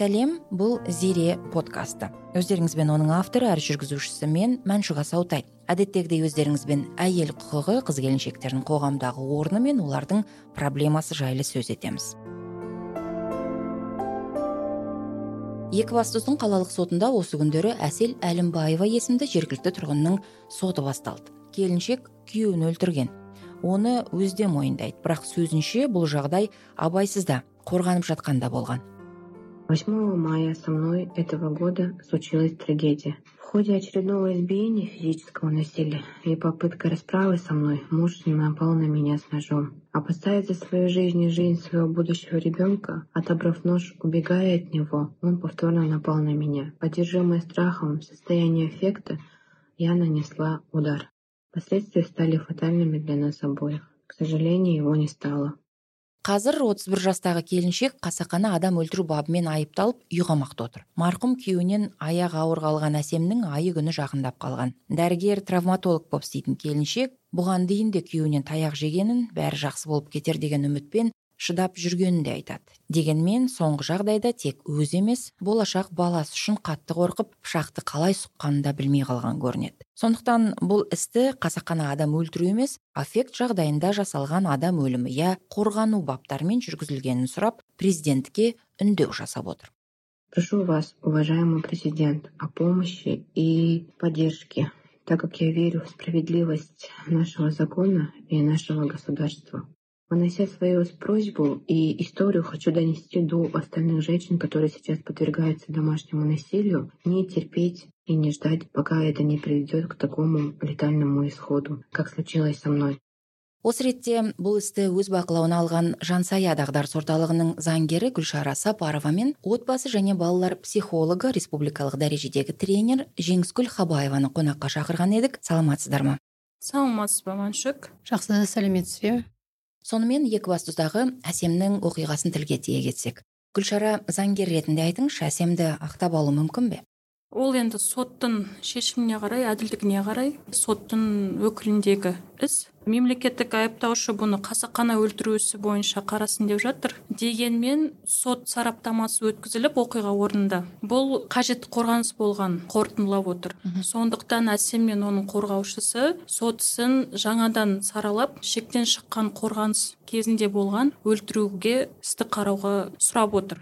сәлем бул зере подкасты. Өздеріңізбен оның авторы әрі жүргүзүүчүсү мен маншуга саутай. Адеттегидей өздеріңізбен әйел құқығы қыз келіншектердің қоғамдағы орны мен олардың проблемасы жайлы сөз етеміз. Екібастұздың қалалық сотында осы күндері әсел әлімбаева есімді жергілікті тұрғынның соты басталды. Келіншек күйеуін өлтірген. Оны өзі де мойындайды. Бірақ сөзінше бұл жағдай абайсызда қорғанып жатқанда болған. 8 мая со мной этого года случилась трагедия. В ходе очередного избиения физического насилия и попытка расправы со мной муж напал на меня с ножом. Опасаясь за свою жизнь и жизнь своего будущего ребенка, отобрав нож, убегая от него, он повторно напал на меня. Поддержимая страхом в состоянии эффекта, я нанесла удар. Последствия стали фатальными для нас обоих. К сожалению, его не стало. Қазір отыз бір жастағы келіншек қасақана адам өлтіру бабымен айыпталып үй қамақта отыр. Марқұм күйеуінен аяғы ауыр қалған әсемнің айы күні жақындап қалған. Дәрігер травматолог болып істейтін келіншек бұған дейін де күйеуінен таяқ жегенін бәрі жақсы болып кетер деген үмітпен шыдап жүргенін де айтады. Дегенмен соңғы жағдайда тек өзі емес болашақ баласы үшін қатты қорқып пышақты қалай сұққанын да білмей қалған көрінеді. Сондықтан бұл істі қасақана адам өлтіру емес аффект жағдайында жасалған адам өлімі я қорғану баптарымен жүргізілгенін сұрап президентке үндеу жасап отыр. Прошу вас уважаемый президент о помощи и поддержке. Так как я верю в справедливость нашего закона и нашего государства. Вынося свою просьбу и историю, хочу донести до остальных женщин, которые сейчас подвергаются домашнему насилию, не терпеть и не ждать, пока это не приведет к такому летальному исходу, как случилось со мной. осы ретте бұл істі өз бақылауына алған жансая дағдарыс орталығының заңгері гүлшара сапарова мен отбасы және балалар психологы республикалық дәрежедегі тренер жеңіскүл хабаеваны қонаққа шақырған едік. Саламатсыздар ма? Саламатсыз ба маншүк? Жақсы сәлеметсіз бе? Сонымен екібастұздағы әсемнің оқиғасын тілге тиек етсек гүлшара заңгер ретінде айтыңызшы әсемді ақтап алу мүмкін бе? Ол енді соттың шешіміне қарай әділдігіне қарай соттың өкіліндегі іс мемлекеттік айыптаушы бұны қасақана өлтіру ісі бойынша қарасын деп жатыр дегенмен сот сараптамасы өткізіліп оқиға орнында. Бұл қажетті қорғаныс болған қорытындылап отыр. Сондықтан әсем мен оның қорғаушысы сот ісін жаңадан саралап шектен шыққан қорғаныс кезінде болған өлтіруге істі қарауға сұрап отыр.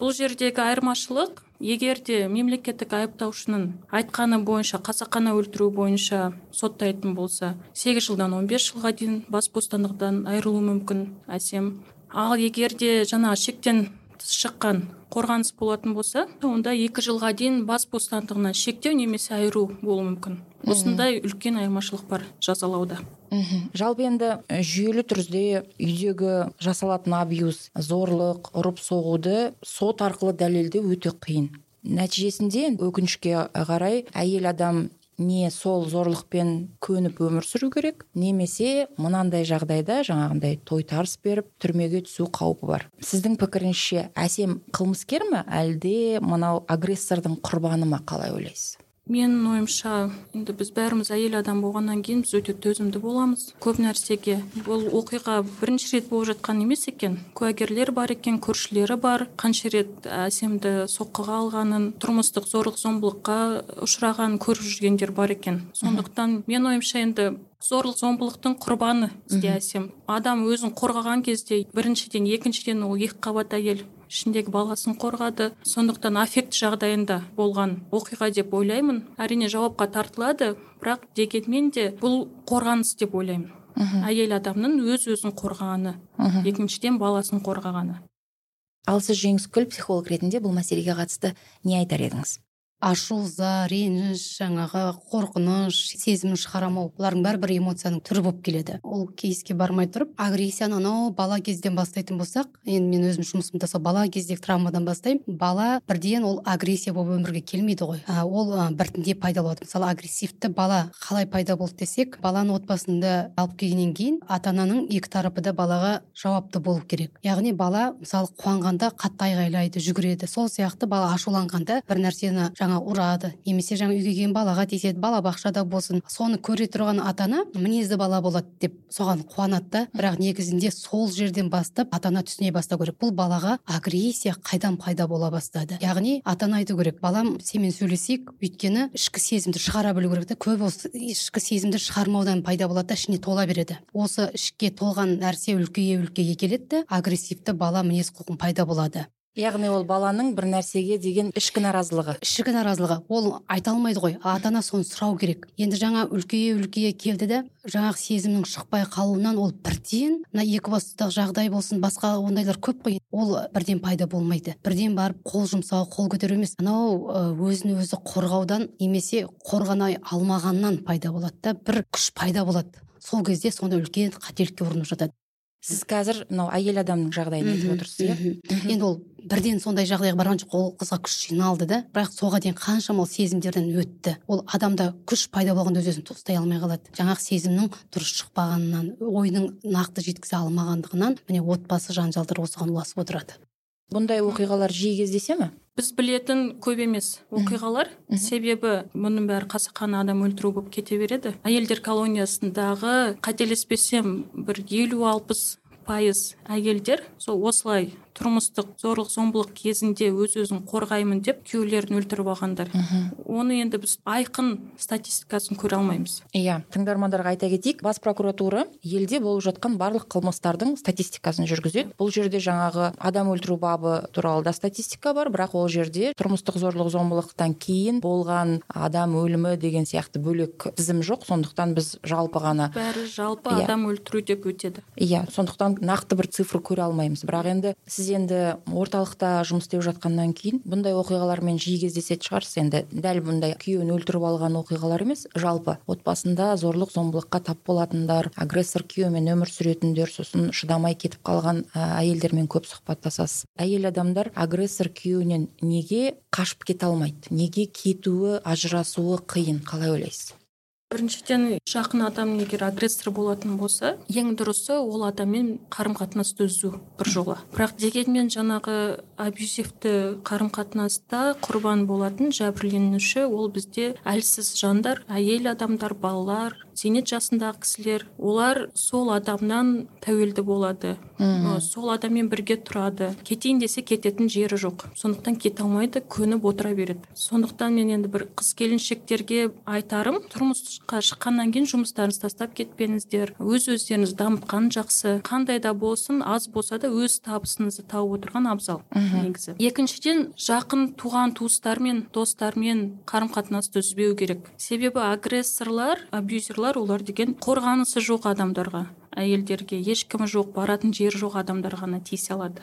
Бұл жердегі айырмашылық егер де мемлекеттік айыптаушының айтқаны бойынша қасақана өлтіру бойынша соттайтын болса сегіз жылдан он бес жылға дейін бас бостандығынан айырылуы мүмкін әсем. Ал егер де жаңағы шектен тыс шыққан қорғаныс болатын болса онда екі жылға дейін бас бостандығынан шектеу немесе айыру болуы мүмкін. Осындай үлкен айырмашылық бар жазалауда. Мхм. Жалпы енді жүйелі түрде үйдегі жасалатын абьюз зорлық ұрып соғуды сот арқылы дәлелдеу өте қиын. Нәтижесінде өкінішке қарай әйел адам не сол зорлықпен көніп өмір сүру керек немесе мынандай жағдайда жаңағындай тойтарыс беріп түрмеге түсу қаупі бар. Сіздің пікіріңізше әсем қылмыскер ма әлде мынау агрессордың құрбаны ма қалай ойлайсыз? Менің ойымша енді біз бәріміз әйел адам болғаннан кейін біз өте төзімді боламыз. Көп нәрсеге. Бұл оқиға бірінші рет болып жатқан емес екен. Куәгерлер бар екен көршілері бар. Қанша рет әсемді соққыға алғанын тұрмыстық зорлық зомбылыққа ұшырағанын көріп жүргендер бар екен. Сондықтан мен ойымша енді зорлық зомбылықтың құрбаны бізде әсем. Адам өзін қорғаған кезде біріншіден екіншіден ол екі қабат әйел. Ішіндегі баласын қорғады. Сондықтан аффект жағдайында болған оқиға деп ойлаймын. Әрине жауапқа тартылады бірақ дегенмен де бұл қорғаныс деп ойлаймын. Әйел адамның өз өзін қорғағаны екіншіден баласын қорғағаны. Ал сіз жеңіскүл психолог ретінде бұл мәселеге қатысты не айтар едіңіз? Ашу ыза реніш жаңағы қорқыныш сезімін шығарамау бұлардың бәрі эмоцияның түрі болып келеді. Ол кейске бармай тұрып агрессияны анау бала кезден бастайтын болсақ енді мен өзім жұмысымда сол бала кездегі травмадан бастаймын бала бірден ол агрессия болып өмірге келмейді ғой. А, ол біртіндеп пайда болады. Мысалы агрессивті бала қалай пайда болды десек баланы отбасында алып келгеннен кейін ата ананың екі тарапы да балаға жауапты болу керек. Яғни бала мысалы қуанғанда қатты айғайлайды жүгіреді. Сол сияқты бала ашуланғанда бір нәрсені жаңа ұрады. Немесе жаңа үйге келген балаға тиіседі балабақшада болсын соны көре тұрған ата ана мінезді бала болады деп соған қуанады да бірақ негізінде сол жерден бастап ата ана түсіне бастау керек. Бұл балаға агрессия қайдан пайда бола бастады? Яғни ата ана айту керек. Балам сенімен сөйлесейік өйткені ішкі сезімді шығара білу керек та көп осы ішкі сезімді шығармаудан пайда болады да ішіне тола береді осы ішке толған нәрсе үлкейе үлкейе келеді агрессивті бала мінез құлқын пайда болады. Яғни ол баланың бір нәрсеге деген ішкі наразылығы. Ішкі наразылығы. Ол айта алмайды ғой ата ана соны сұрау керек. Енді жаңа үлкейе үлкейе келді да жаңағы сезімнің шықпай қалуынан ол бірден мына екібастұздағы жағдай болсын басқа ондайлар көп қой. Ол бірден пайда болмайды. Бірден барып қол жұмсау қол көтеру емес. Анау өзін өзі қорғаудан немесе қорғанай алмағаннан пайда болады да бір күш пайда болады. Сол кезде сонда үлкен қателікке ұрынып жатады сіз қазір мынау әйел адамның жағдайын айтып отырсыз иә? енді ол бірден сондай жағдайға барған жоқ ол қызға күш жиналды да. Бірақ соға дейін қаншама ол сезімдерден өтті. Ол адамда күш пайда болғанда өз өзін ұстай алмай қалады. Жаңағы сезімнің дұрыс шықпағанынан ойының нақты жеткізе алмағандығынан міне отбасы жанжалдар осыған ұласып отырады. Бұндай оқиғалар жиі кездесе ме? Біз білетін көп емес оқиғалар. Себебі мұның бәрі қасақана адам өлтіру болып кете береді. Әйелдер колониясындағы қателеспесем бір елу алпыс пайыз әйелдер сол осылай тұрмыстық зорлық зомбылық кезінде өз өзін қорғаймын деп күйеулерін өлтіріп алғандар. Оны енді біз айқын статистикасын көре алмаймыз. Иә тыңдармандарға айта кетейік бас прокуратура елде болып жатқан барлық қылмыстардың статистикасын жүргізеді. Бұл жерде жаңағы адам өлтіру бабы туралы да статистика бар бірақ ол жерде тұрмыстық зорлық зомбылықтан кейін болған адам өлімі деген сияқты бөлек тізім жоқ. Сондықтан біз жалпы ғана бәрі жалпы иә. адам өлтіру деп өтеді. Иә сондықтан нақты бір цифр көре алмаймыз. Бірақ енді сіз енді орталықта жұмыс істеп жатқаннан кейін бұндай оқиғалармен жиі кездесетін шығарсыз. Енді дәл бұндай күйеуін өлтіріп алған оқиғалар емес жалпы отбасында зорлық зомбылыққа тап болатындар агрессор күйеумен өмір сүретіндер сосын шыдамай кетіп қалған әйелдермен көп сұхбаттасасыз. Әйел адамдар агрессор күйеуінен неге қашып кете алмайды? Неге кетуі ажырасуы қиын қалай ойлайсыз? Біріншіден жақын адам егер агрессор болатын болса ең дұрысы ол адаммен қарым қатынасты үзу жола бірақ дегенмен жаңағы абьюзивті қарым қатынаста құрбан болатын жәбірленуші ол бізде әлсіз жандар әйел адамдар балалар зейнет жасындағы кісілер олар сол адамнан тәуелді болады. Сол адаммен бірге тұрады. Кетейін десе кететін жері жоқ. Сондықтан кете алмайды көніп отыра береді. Сондықтан мен енді бір қыз келіншектерге айтарым тұрмысқа шыққаннан кейін жұмыстарыңызды тастап кетпеңіздер. Өз өздеріңізді дамытқан жақсы. Қандай да болсын аз болса да өз табысыңызды тауып отырған абзал негізі. Екіншіден жақын туған туыстармен достармен қарым қатынасты үзбеу керек. Себебі агрессорлар абьюзерлар олар деген қорғанысы жоқ адамдарға. Әйелдерге ешкімі жоқ баратын жері жоқ адамдар ғана тиісе алады.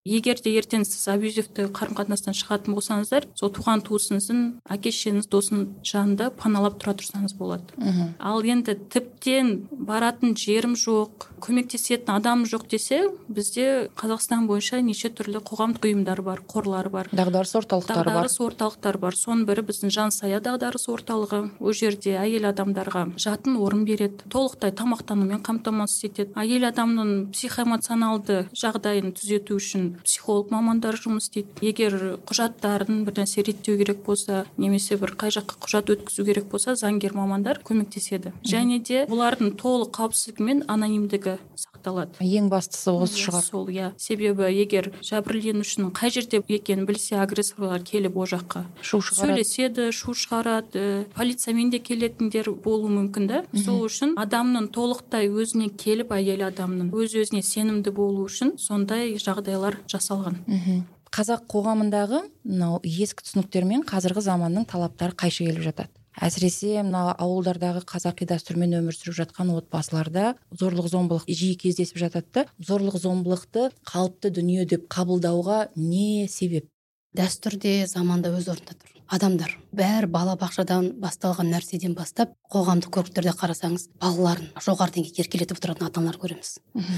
Егер де ертең сіз абьюзивті қарым қатынастан шығатын болсаңыздар сол туған туысыңыздың әке шешеңіз досының жанында паналап тұра тұрсаңыз болады. Мхм ал енді тіптен баратын жерім жоқ көмектесетін адам жоқ десе бізде қазақстан бойынша неше түрлі қоғамдық ұйымдар бар қорлар бар. Дағдарыс орталықтары бар. Дағдарыс орталықтары бар. Соның бірі біздің жансая дағдарыс орталығы. Ол жерде әйел адамдарға жатын орын береді. Толықтай тамақтанумен қамтамасыз етеді. Әйел адамның психоэмоционалды жағдайын түзету үшін психолог мамандар жұмыс істейді. Егер құжаттарын бір нәрсе реттеу керек болса немесе бір қай жаққа құжат өткізу керек болса заңгер мамандар көмектеседі. Және де олардың толық қауіпсіздігі мен анонимдігі сақталады ең бастысы осы шығар. сол иә. Себебі егер жәбірленушінің қай жерде екенін білсе агрессорлар келіп ол жаққа. Шу шығарады. Сөйлеседі шу шығарады полициямен де келетіндер болуы мүмкін да. Сол үшін адамның толықтай өзіне келіп әйел адамның өз өзіне сенімді болу үшін сондай жағдайлар жасалған. Мхм. Қазақ қоғамындағы мынау ескі түсініктер мен қазіргі заманның талаптары қайшы келіп жатады. Әсіресе мына ауылдардағы қазақи дәстүрмен өмір сүріп жатқан отбасыларда зорлық зомбылық жиі кездесіп жатады да зорлық зомбылықты қалыпты дүние деп қабылдауға не себеп? Дәстүр де заман да өз орнында тұр. Адамдар. Бәрі балабақшадан басталған нәрседен бастап қоғамдық көліктерде қарасаңыз балаларын жоғары деңгейде еркелетіп отыратын ата аналар көреміз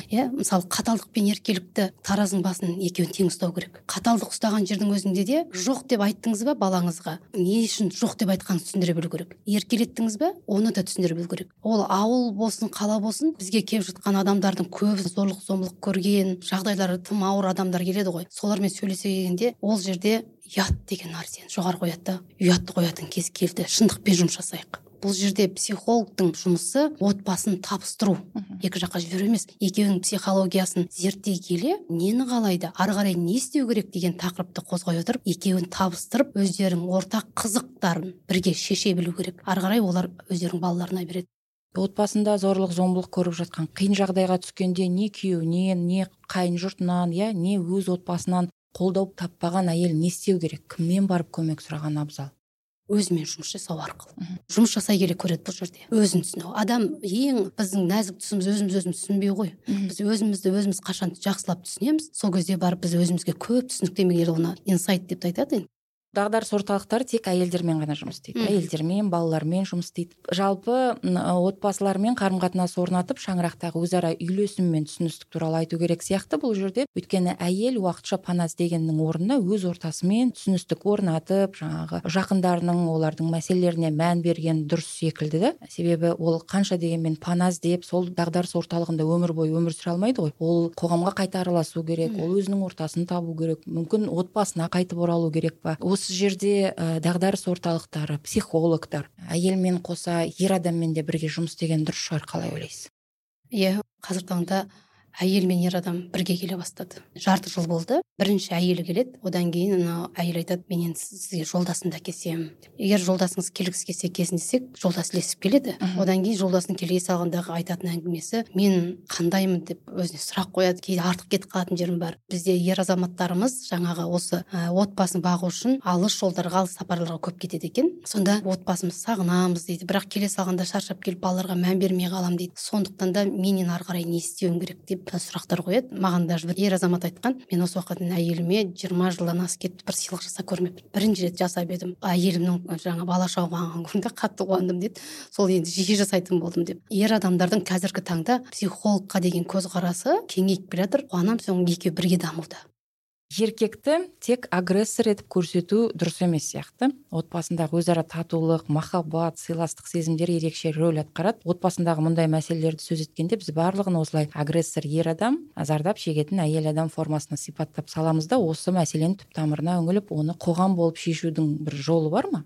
иә мысалы қаталдық пен еркелікті таразының басын екеуін тең ұстау керек. Қаталдық ұстаған жердің өзінде де жоқ деп айттыңыз ба балаңызға? Не үшін жоқ деп айтқаныңызды түсіндіре білу керек. Еркелеттіңіз ба? Оны да түсіндіре білу керек. Ол ауыл болсын қала болсын бізге келіп жатқан адамдардың көбі зорлық зомбылық көрген жағдайлары тым ауыр адамдар келеді ғой. Солармен сөйлесе келгенде ол жерде ұят деген нәрсені жоғары қояды да қоятын кез келді. Шындықпен жұмыс жасайық. Бұл жерде психологтың жұмысы отбасын табыстыру. Екі жаққа жіберу емес. Екеуінің психологиясын зерттей келе нені қалайды ары қарай не істеу керек деген тақырыпты қозғай отырып екеуін табыстырып өздерінің ортақ қызықтарын бірге шеше білу керек. Ары қарай олар өздерінің балаларына береді. Отбасында зорлық зомбылық көріп жатқан қиын жағдайға түскенде не күйеуінен не қайын жұртынан иә не өз отбасынан қолдау таппаған әйел не істеу керек? Кімнен барып көмек сұраған абзал? Өзімен жұмыс жасау арқылы. Жұмыс жасай келе көреді бұл жерде. Өзін түсіну адам ең біздің нәзік тұсымыз өзіміз өзіміз түсінбеу ғой. Біз өзімізді өзіміз қашан жақсылап түсінеміз? Сол кезде барып біз өзімізге көп түсініктеме оны инсайт деп те айтады енді. Дағдарыс орталықтары тек әйелдермен ғана жұмыс істейді. Әйелдермен балалармен жұмыс істейді. Жалпы отбасылармен қарым қатынас орнатып шаңырақтағы өзара үйлесім мен түсіністік туралы айту керек сияқты бұл жерде. Өйткені әйел уақытша пана іздегеннің орнына өз ортасымен түсіністік орнатып жаңағы жақындарының олардың мәселелеріне мән берген дұрыс секілді да. Себебі ол қанша дегенмен пана іздеп сол дағдарыс орталығында өмір бойы өмір сүре алмайды ғой. Ол қоғамға қайта араласу керек ол өзінің ортасын табу керек мүмкін отбасына қайтып оралу керек па? Осы жерде ә, дағдарыс орталықтары психологтар әйелмен қоса ер адаммен де бірге жұмыс істеген дұрыс шығар қалай ойлайсыз? Иә қазіргі таңда әйел мен ер адам бірге келе бастады. Жарты жыл болды. Бірінші әйелі келеді. Одан кейін мына әйел айтады мен енді сізге жолдасымды әкелсем егер жолдасыңыз келгісі келсе келсін десек жолдас ілесіп келеді. Одан кейін жолдасын келе салғандағы айтатын әңгімесі мен қандаймын деп өзіне сұрақ қояды. Кейде артық кетіп қалатын жерім бар. Бізде ер азаматтарымыз жаңағы осы ә, отбасын бағу үшін алыс жолдарға алыс сапарларға көп кетеді екен. Сонда отбасымызды сағынамыз дейді. Бірақ келе салғанда шаршап келіп балаларға мән бермей қаламын дейді. Сондықтан да мен енді ары қарай не істеуім керек деп сұрақтар қояды. Маған даже бір ер азамат айтқан мен осы уақытқа дейін әйеліме жиырма жылдан асып кетті бір сыйлық жасап көрмеппін бірінші рет жасап едім. Әйелімнің жаңа бала шағуын көргенде қатты қуандым дейді сол енді жиі жасайтын болдым деп. Ер адамдардың қазіргі таңда психологқа деген көзқарасы кеңейіп келе жатыр. Қуанамын соның екеуі бірге дамуда. Еркекті тек агрессор етіп көрсету дұрыс емес сияқты. Отбасындағы өзара татулық махаббат сыйластық сезімдер ерекше рөл атқарады. Отбасындағы мұндай мәселелерді сөз еткенде біз барлығын осылай агрессор ер адам зардап шегетін әйел адам формасына сипаттап саламыз да осы мәселенің түп тамырына үңіліп оны қоғам болып шешудің бір жолы бар ма?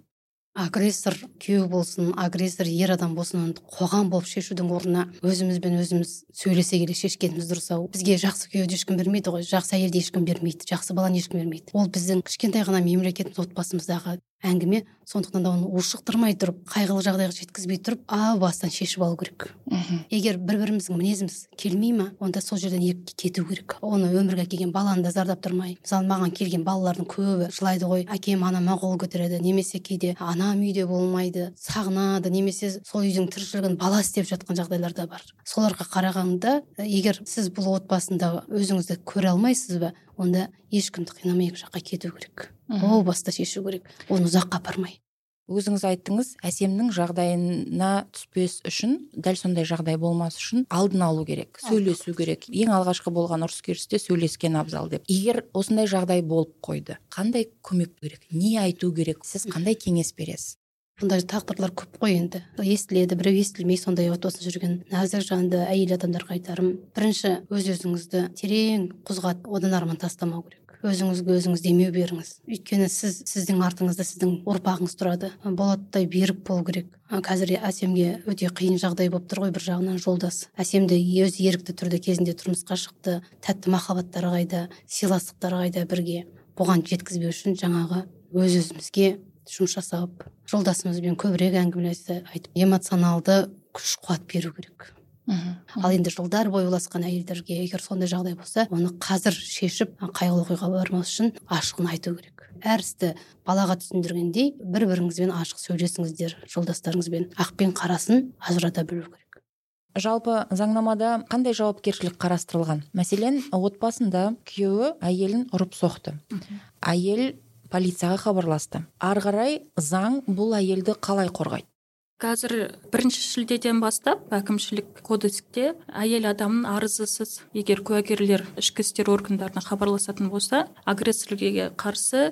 Агрессор күйеу болсын агрессор ер адам болсын қоғам болып шешудің орнына өзімізбен өзіміз сөйлесе келе шешкеніміз дұрыс ау. Бізге жақсы күйеуді ешкім бермейді ғой жақсы әйелді ешкім бермейді жақсы баланы ешкім бермейді. Ол біздің кішкентай ғана мемлекетіміз отбасымыздағы әңгіме сондықтан да оны ушықтырмай тұрып қайғылы жағдайға жеткізбей тұрып а бастан шешіп алу керек. Мхм. Егер бір біріміздің мінезіміз келмей ма онда сол жерден еріп кету керек. Оны өмірге әкелген баланы да зардап мысалы маған келген балалардың көбі жылайды ғой. Әкем анама қол көтереді немесе кейде анам үйде болмайды сағынады немесе сол үйдің тіршілігін бала істеп жатқан жағдайлар да бар. Соларға қарағанда егер сіз бұл отбасында өзіңізді көре алмайсыз ба онда ешкімді қинамай екі жаққа кету керек. О баста шешу керек. Оны ұзаққа апармай. Өзіңіз айттыңыз әсемнің жағдайына түспес үшін дәл сондай жағдай болмас үшін алдын алу керек сөйлесу керек. ең алғашқы болған ұрыс керісте сөйлескен абзал деп. Егер осындай жағдай болып қойды қандай көмек керек не айту керек сіз қандай кеңес бересіз? Бұндай тағдырлар көп қой енді. Естіледі біреу естілмей сондай отбасында жүрген нәзік жанды әйел адамдарға айтарым. Бірінші өз өзіңізді терең құзға одан арман тастамау керек. Өзіңізге өзіңіз демеу беріңіз. Өйткені сіз сіздің артыңызда сіздің ұрпағыңыз тұрады. Болаттай берік болу керек. Қазір әсемге өте қиын жағдай болып тұр ғой бір жағынан жолдас. Әсемді өзі ерікті түрде кезінде тұрмысқа шықты. Тәтті махаббаттары қайда сыйластықтары қайда бірге бұған жеткізбеу үшін жаңағы өз өзімізге жұмыс жасап жолдасымызбен көбірек әңгімелесіп айтып эмоционалды күш қуат беру керек. Мхм ал енді жылдар бойы ұласқан әйелдерге егер сондай жағдай болса оны қазір шешіп қайғылы оқиға бармас үшін ашығын айту керек. Әр істі балаға түсіндіргендей бір біріңізбен ашық сөйлесіңіздер жолдастарыңызбен ақ пен қарасын ажырата білу керек. Жалпы заңнамада қандай жауапкершілік қарастырылған? Мәселен отбасында күйеуі әйелін ұрып соқты. Әйел полицияга хабарласты. Ары карай заң бул әйелді қалай қорғайды? Қазір бірінші шілдеден бастап әкімшілік кодексте әйел адамның арызысыз егер куәгерлер ішкі істер органдарына хабарласатын болса агрессорге қарсы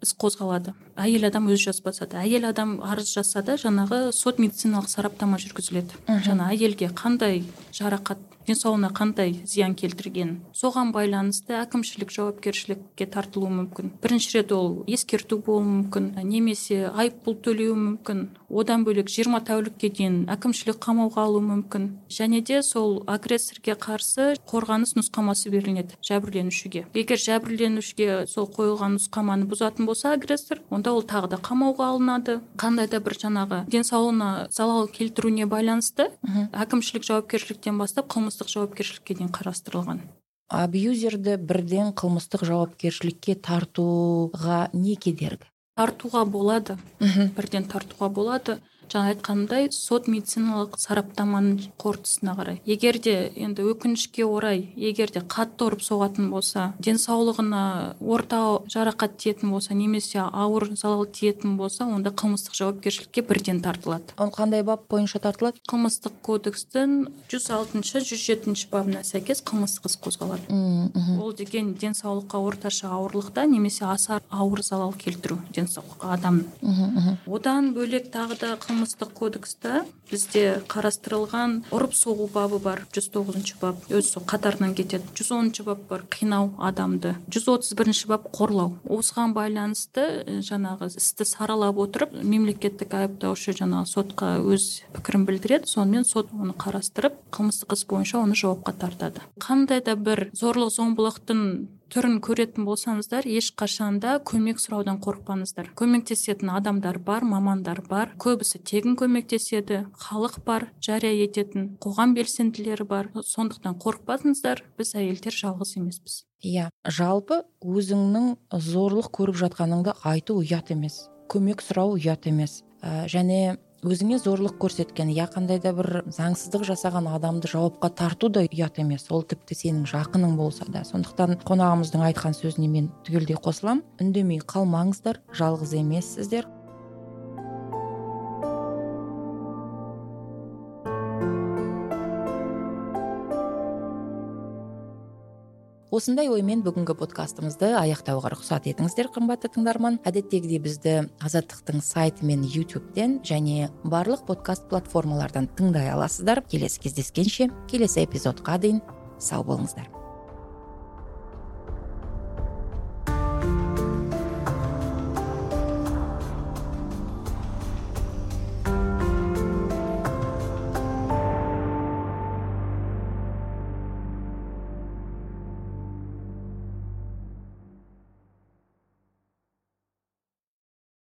іс қозғалады. Әйел адам өзі жазбаса да әйел адам арыз жазса да жаңағы сот медициналық сараптама жүргізіледі. Жаңа әйелге қандай жарақат денсаулығына қандай зиян келтірген? Соған байланысты әкімшілік жауапкершілікке тартылуы мүмкін. Бірінші рет ол ескерту болуы мүмкін немесе айыппұл төлеуі мүмкін. Одан бөлек жиырма тәулікке дейін әкімшілік қамауға алуы мүмкін. Және де сол агрессорге қарсы қорғаныс нұсқамасы берілінеді жәбірленушіге. Егер жәбірленушіге сол қойылған нұсқаманы бұзатын болса агрессор онда ол тағы да қамауға алынады. Қандай да бір жаңағы денсаулығына залал келтіруіне байланысты әкімшілік жауапкершіліктен бастап қылмыс қылмыстық жауапкершілікке дейін қарастырылған. Абьюзерді бірден қылмыстық жауапкершілікке тартуға не кедергі? Тартуға болады. Бірден тартуға болады. Жаңа айтқанымдай сот медициналық сараптаманың қорытындысына қарай. Егер де енді өкінішке орай егер де қатты ұрып соғатын болса денсаулығына орта жарақат тиетін болса немесе ауыр залал тиетін болса онда қылмыстық жауапкершілікке бірден тартылады. Ол қандай бап бойынша тартылады? Қылмыстық кодекстің жүз алтыншы жүз жетінші бабына сәйкес қылмыстық іс қозғалады. Ол деген денсаулыққа орташа ауырлықта немесе аса ауыр залал келтіру денсаулыққа адамның одан бөлек тағы да қылмыстық кодексте бізде қарастырылған ұрып соғу бабы бар. Жүз тоғызыншы бап өзі сол қатарынан кетеді. Жүз оныншы бап бар қинау адамды. Жүз отыз бірінші бап қорлау. Осыған байланысты жаңағы істі саралап отырып мемлекеттік айыптаушы жаңағы сотқа өз пікірін білдіреді. Сонымен сот оны қарастырып қылмыстық іс бойынша оны жауапқа тартады. Қандай да бір зорлық зомбылықтың түрін көретін болсаңыздар ешқашанда көмек сұраудан қорықпаңыздар. Көмектесетін адамдар бар мамандар бар. Көбісі тегін көмектеседі халық бар жария ететін қоғам белсенділері бар. Сондықтан қорықпаңыздар біз әйелдер жалғыз емеспіз. Иә жалпы өзіңнің зорлық көріп жатқаныңды айту ұят емес. Көмек сұрау ұят емес. Ә, және өзіңе зорлық көрсеткен я қандай да бір заңсыздық жасаған адамды жауапқа тарту да ұят емес. Ол тіпті сенің жақының болса да. Сондықтан қонағымыздың айтқан сөзіне мен түгелдей қосыламын. Үндемей қалмаңыздар жалғыз емессіздер осындай оймен бүгінгі подкастымызды аяқтауға рұқсат етіңіздер қымбатты тыңдарман. Әдеттегідей бізді азаттықтың сайты мен ютубтен және барлық подкаст платформалардан тыңдай аласыздар. Келесі кездескенше келесі эпизодқа дейін сау болыңыздар.